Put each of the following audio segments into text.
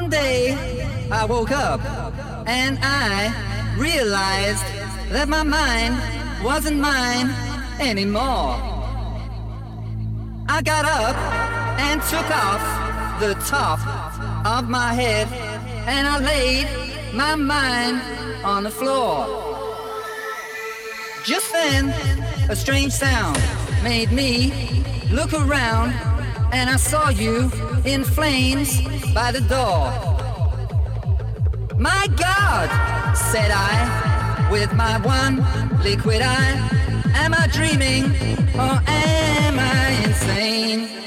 One day I woke up and I realized that my mind wasn't mine anymore. I got up and took off the top of my head and I laid my mind on the floor. Just then, a strange sound made me look around and I saw you in flames by the door. My God, said I, with my one liquid eye, am I dreaming or am I insane?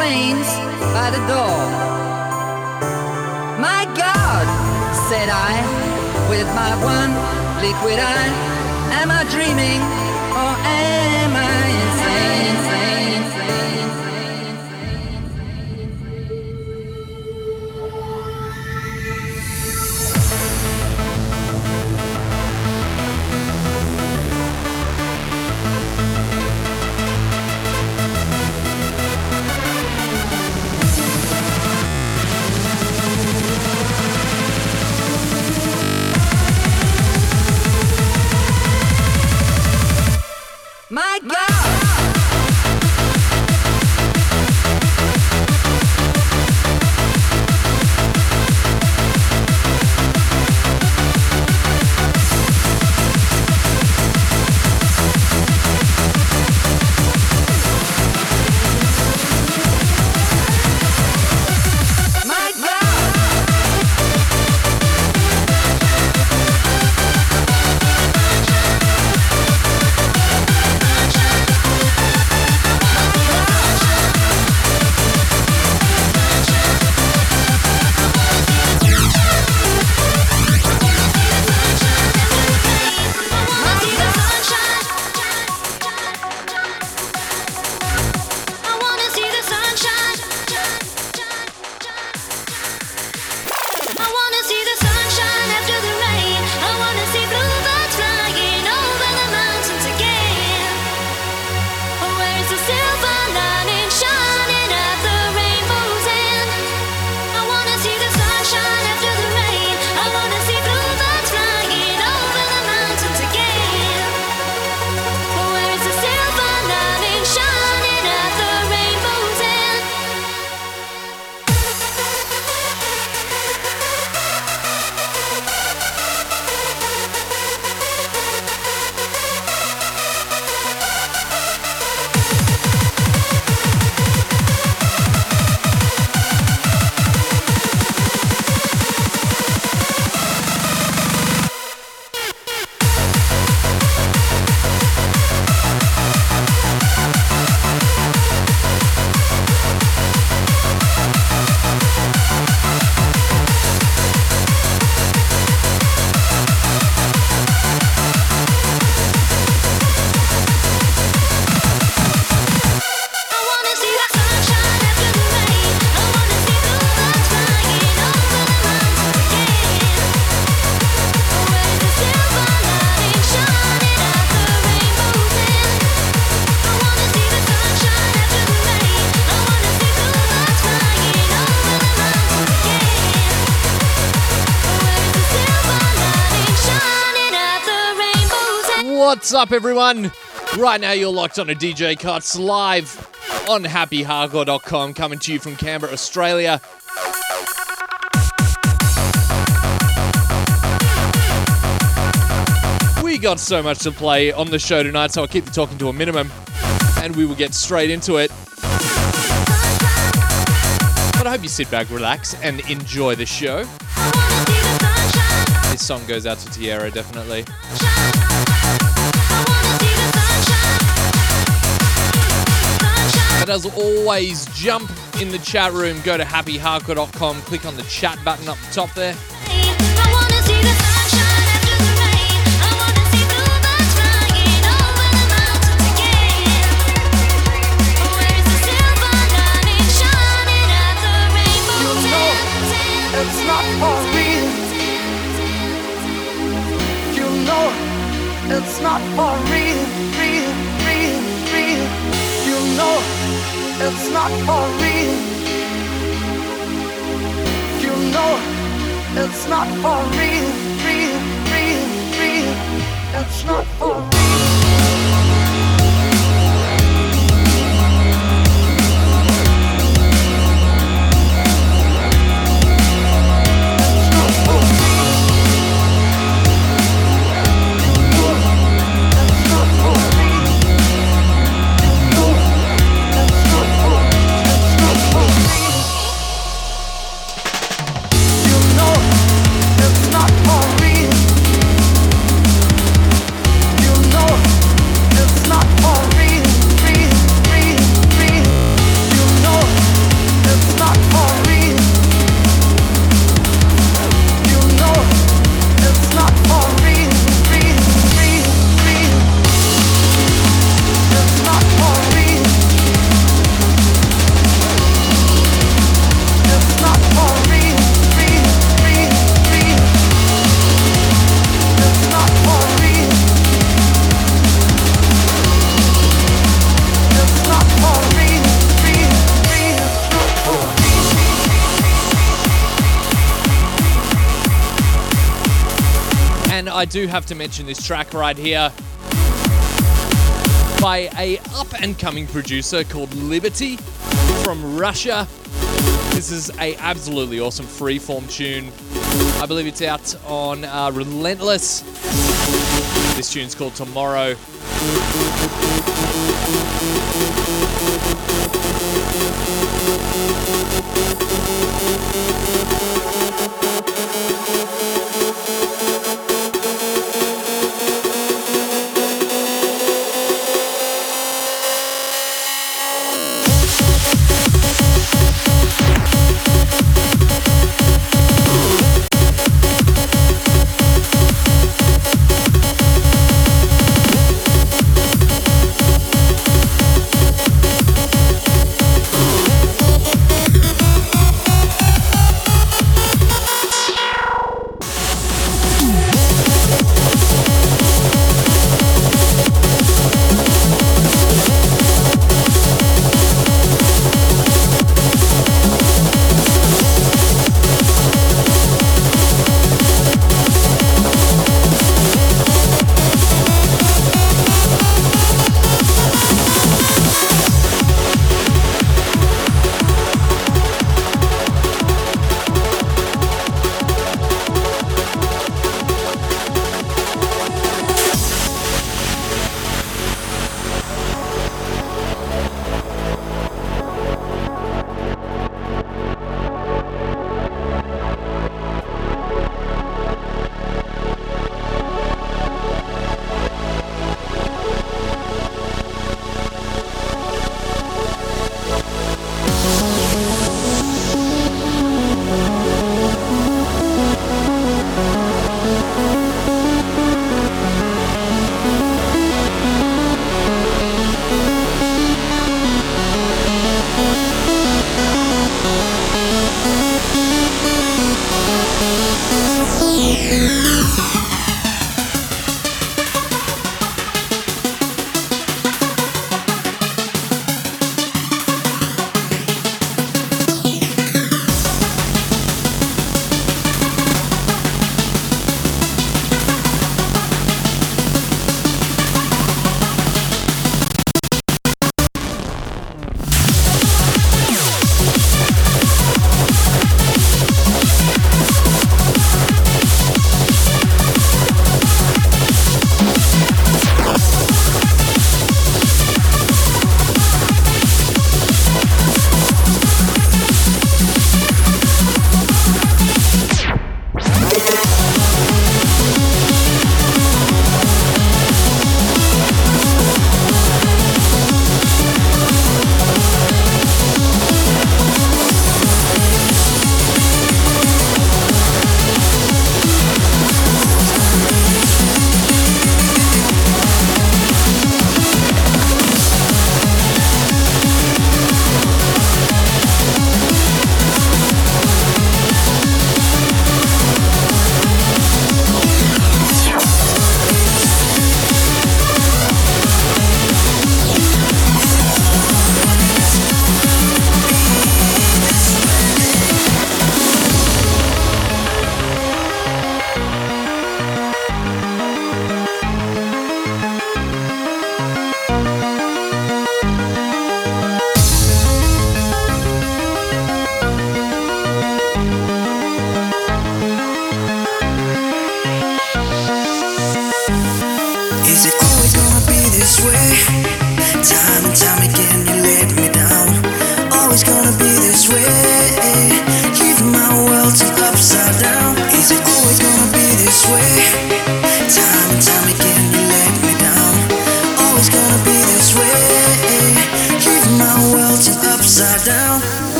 In flames by the door. My God, said I, with my one liquid eye, am I dreaming or am What's up, everyone? Right now, you're locked on a DJ Cuts live on happyhardcore.com, coming to you from Canberra, Australia. We got so much to play on the show tonight, so I'll keep the talking to a minimum and we will get straight into it. But I hope you sit back, relax, and enjoy the show. This song goes out to Tierra, definitely. But as always, jump in the chat room, go to happyhardcore.com, click on the chat button up the top there. It's not for real. You know it's not for real, real, it's not for real. You know it's not for real, real, real, real. It's not for real. do have to mention this track right here by a up and coming producer called Liberty from Russia. This is a absolutely awesome freeform tune. I believe it's out on uh, Relentless. This tune's called Tomorrow.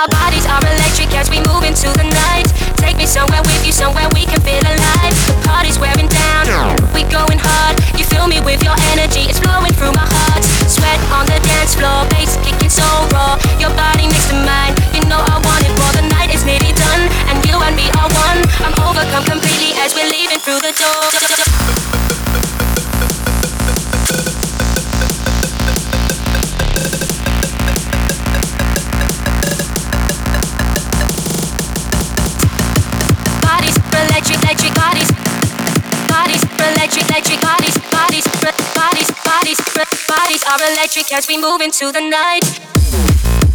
Our bodies are electric as we move into the night. Take me somewhere with you, somewhere we can feel alive. The party's wearing down, we going hard. You fill me with your energy, it's flowing through my heart. Sweat on the dance floor, bass kicking so raw. Your body next to mine, you know I want it For The night is nearly done, and you and me are one. I'm overcome completely as we're leaving through the door. bodies, bodies are electric as we move into the night.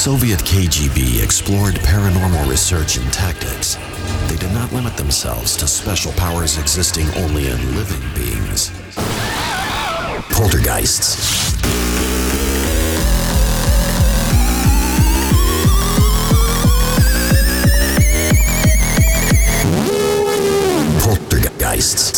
Soviet KGB explored paranormal research and tactics, they did not limit themselves to special powers existing only in living beings. Poltergeists. Poltergeists.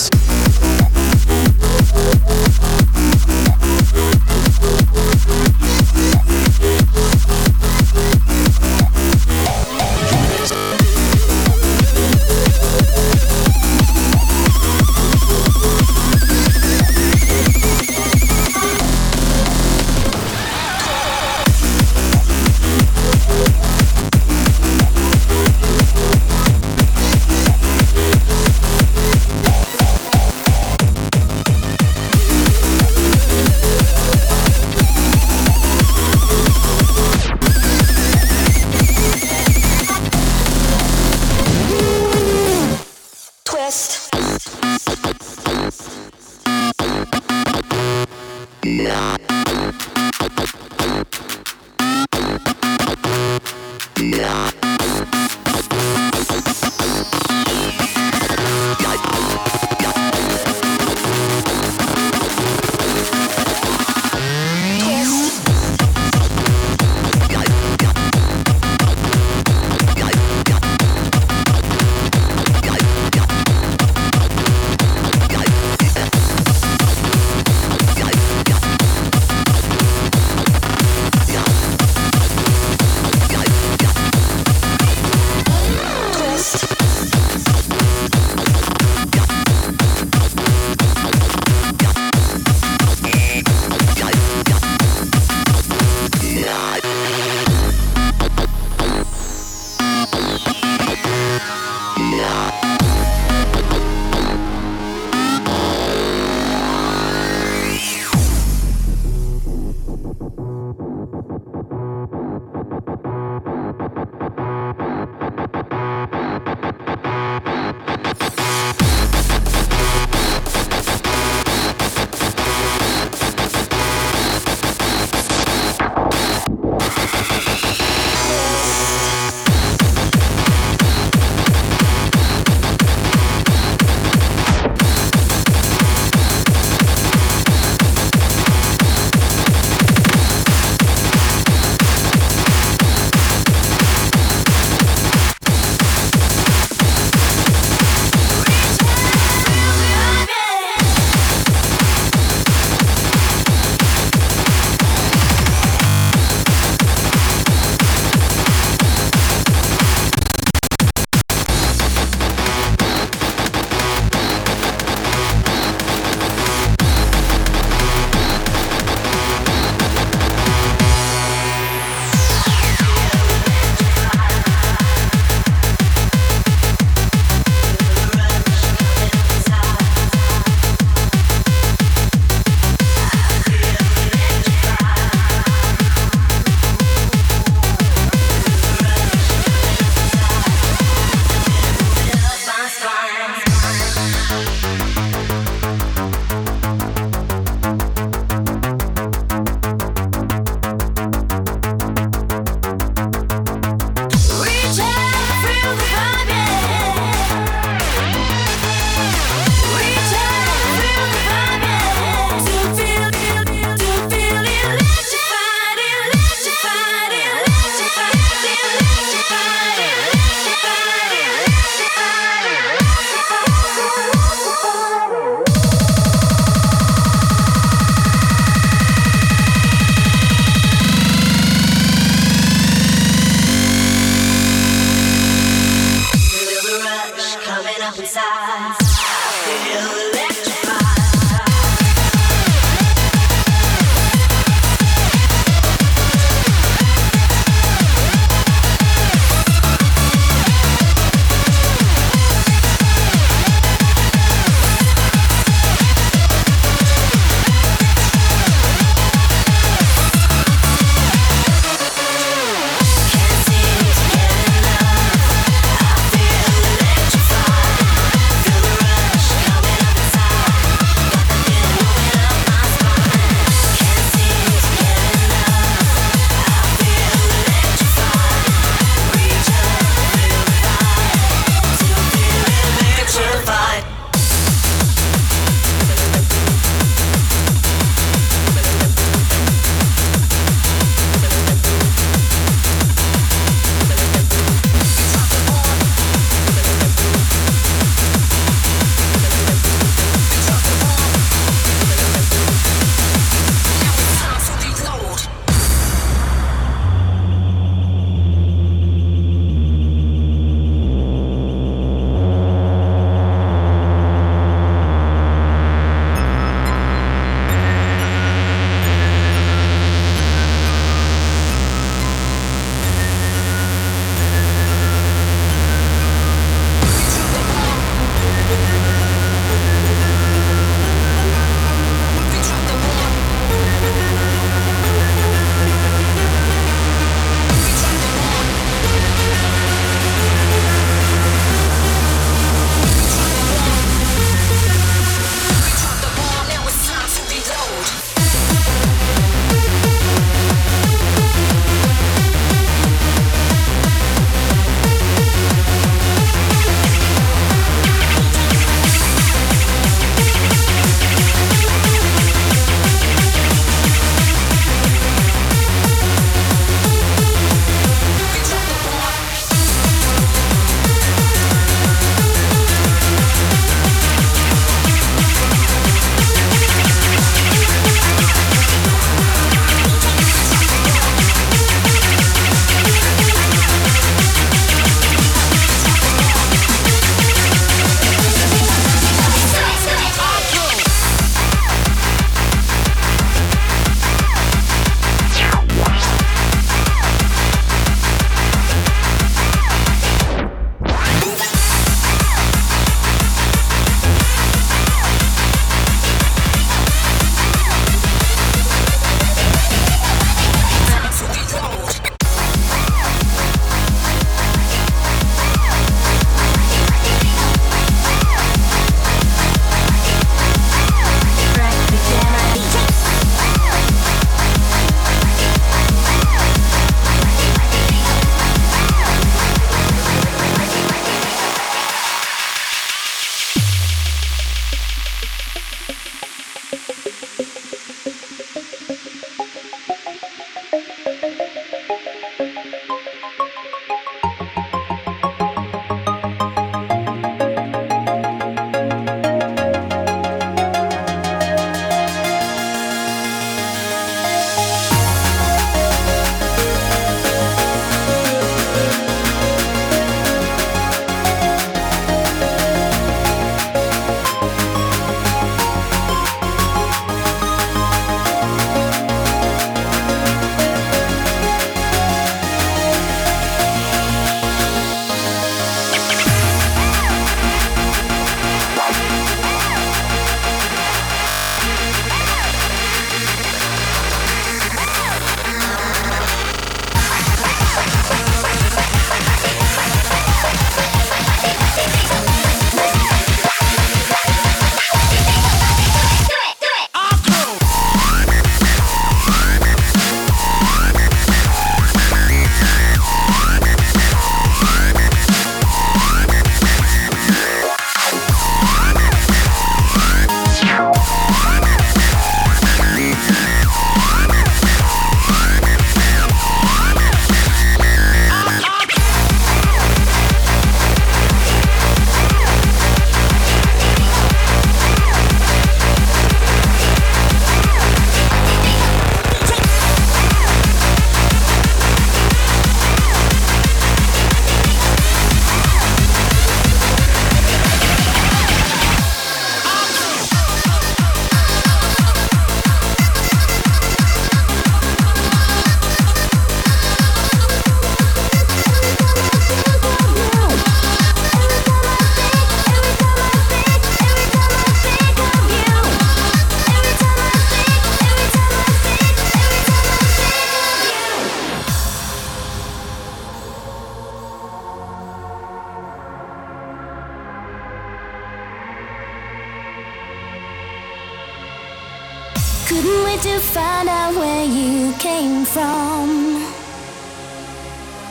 Couldn't wait to find out where you came from.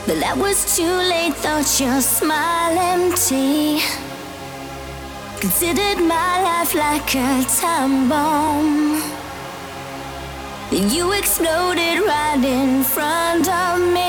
But that was too late, thought your smile empty. Considered my life like a time bomb. You exploded right in front of me.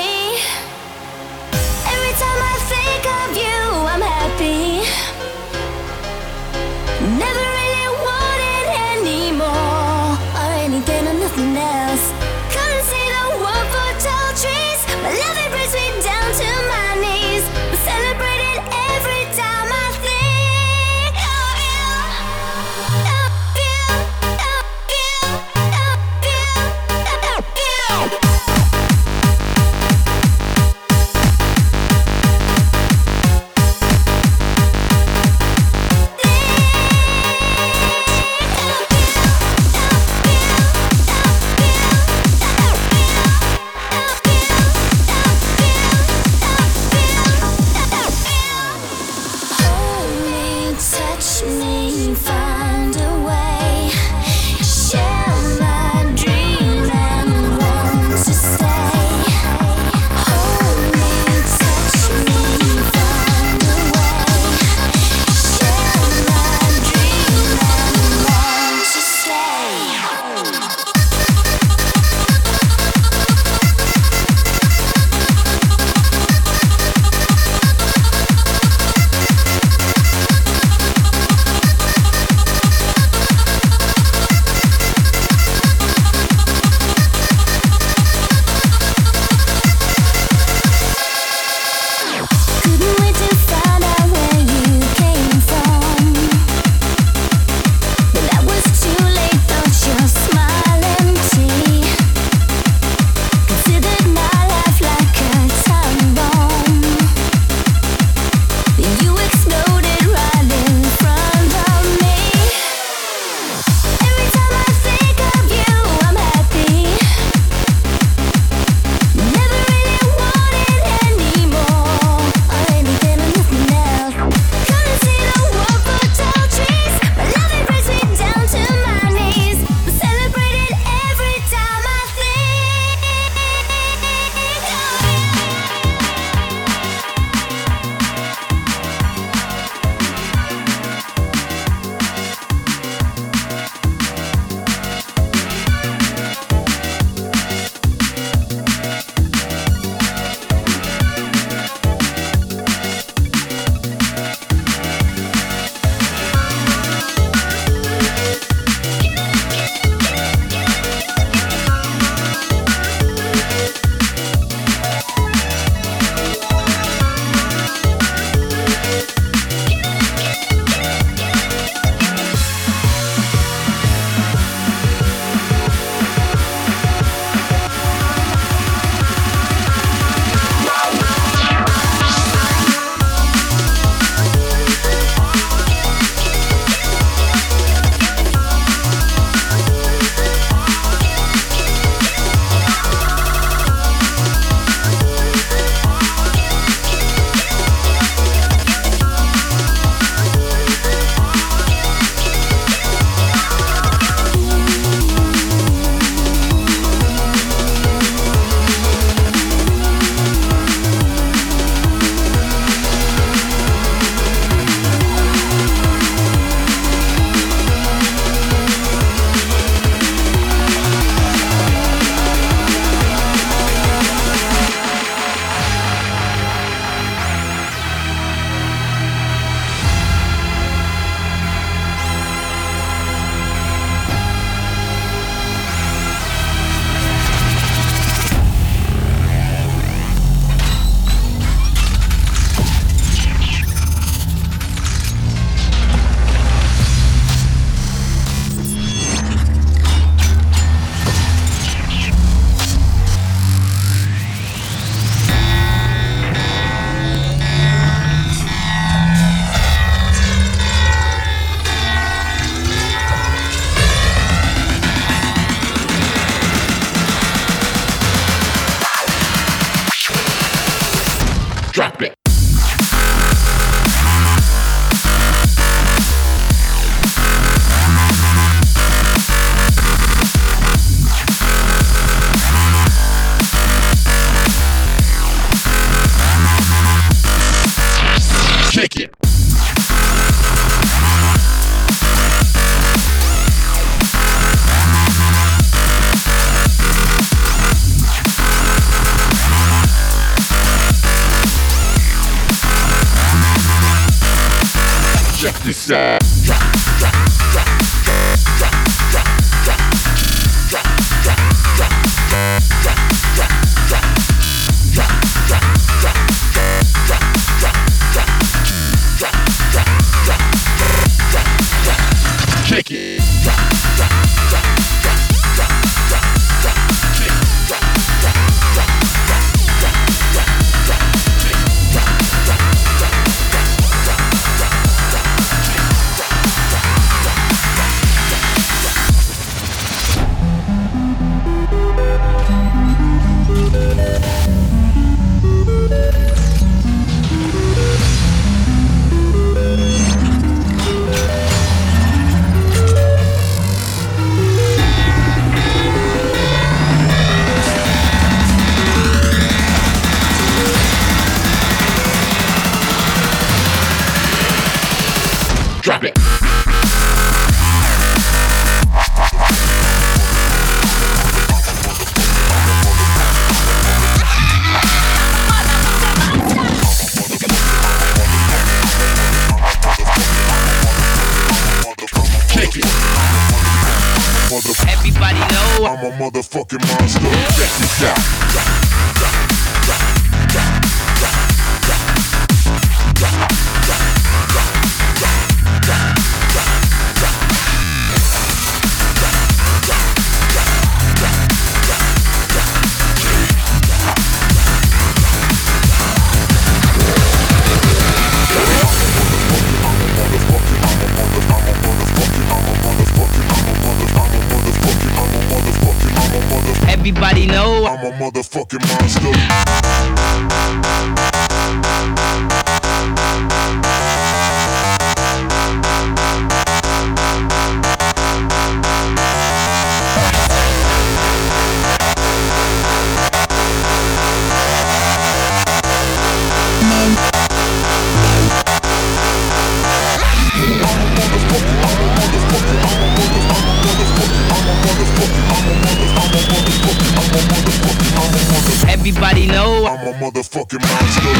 Motherfucking monster.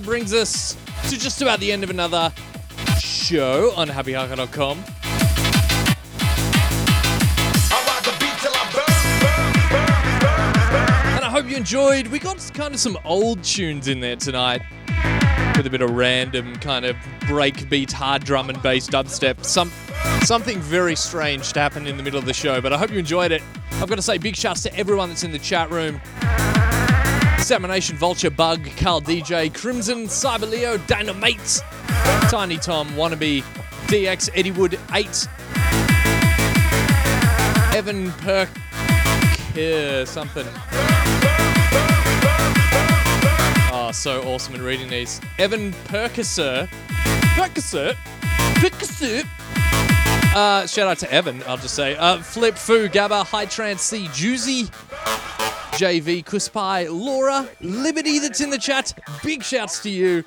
That brings us to just about the end of another show on happyhardcore.com. And I hope you enjoyed. We got kind of some old tunes in there tonight with a bit of random kind of breakbeat, hard drum and bass dubstep. Some something very strange to happen in the middle of the show, but I hope you enjoyed it. I've got to say big shouts to everyone that's in the chat room. Examination, Vulture, Bug, Carl DJ, Crimson, Cyber Leo, Dynamite, Tiny Tom, Wannabe, DX, Eddie Wood, 8, Evan Perk, uh, something. Oh, so awesome in reading these. Evan Percasser, Percasser, Percasser. Uh, shout out to Evan, I'll just say. Uh, Flip, Foo, Gabba, High Trance, C, Juicy, JV, Kuspai, Laura, Liberty that's in the chat. Big shouts to you.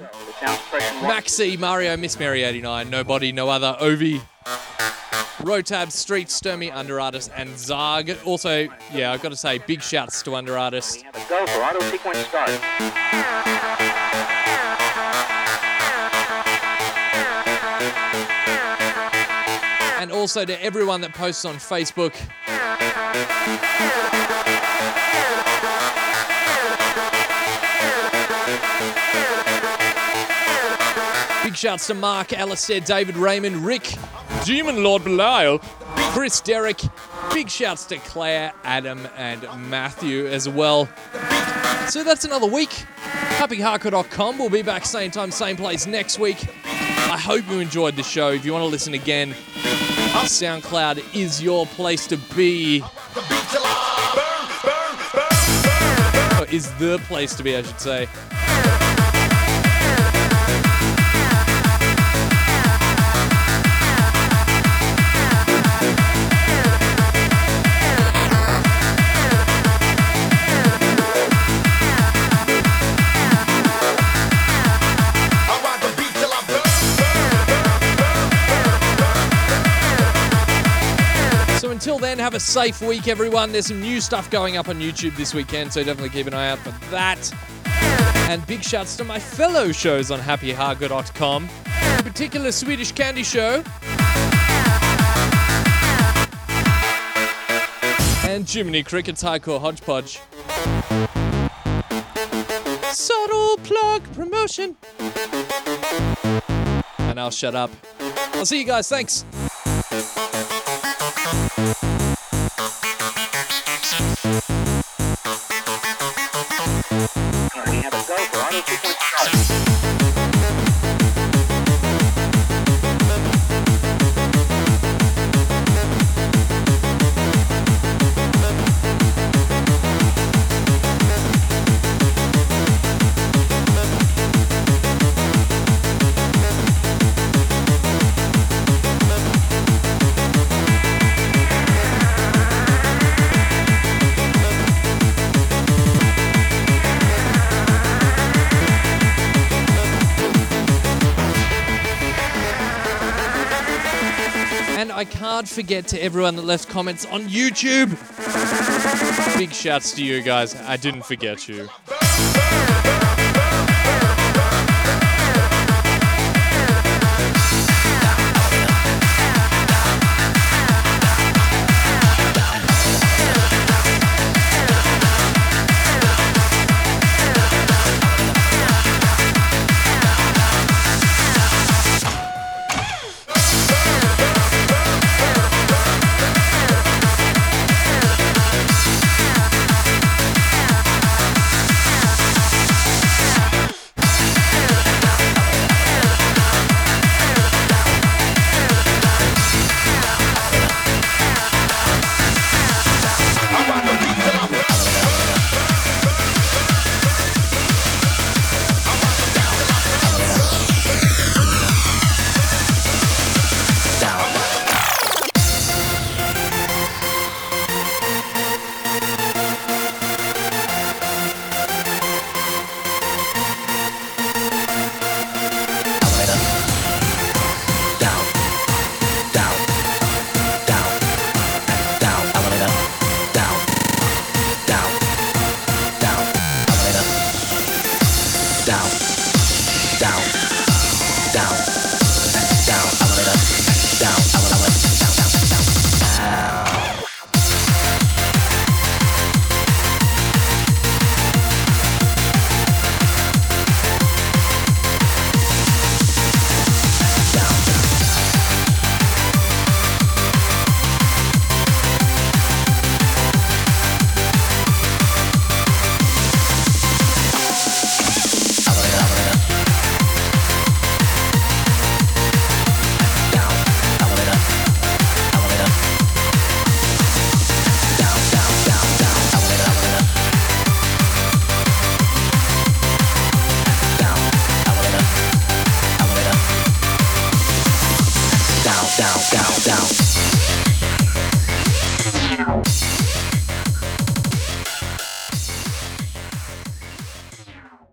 Maxi, Mario, Miss Mary 89, Nobody, No Other, Ovi, Rotab, Street, Sturmy, Under Artist, and Zarg. Also, yeah, I've got to say, big shouts to Under Artist. And also to everyone that posts on Facebook. Big shouts to Mark, Alistair, David Raymond, Rick, Demon Lord Belial, Chris, Derek. Big shouts to Claire, Adam, and Matthew as well. So that's another week. HappyHardcore.com. We'll be back same time, same place next week. I hope you enjoyed the show. If you want to listen again, SoundCloud is your place to be. Is the place to be, I should say. Have a safe week, everyone. There's some new stuff going up on YouTube this weekend, so definitely keep an eye out for that. And big shouts to my fellow shows on happyhargo.com, in particular Swedish Candy Show. And Jiminy Cricket's Hardcore Hodgepodge. Subtle plug promotion. And I'll shut up. I'll see you guys. Thanks. A Can't forget to everyone that left comments on YouTube. Big shouts to you guys. I didn't forget you.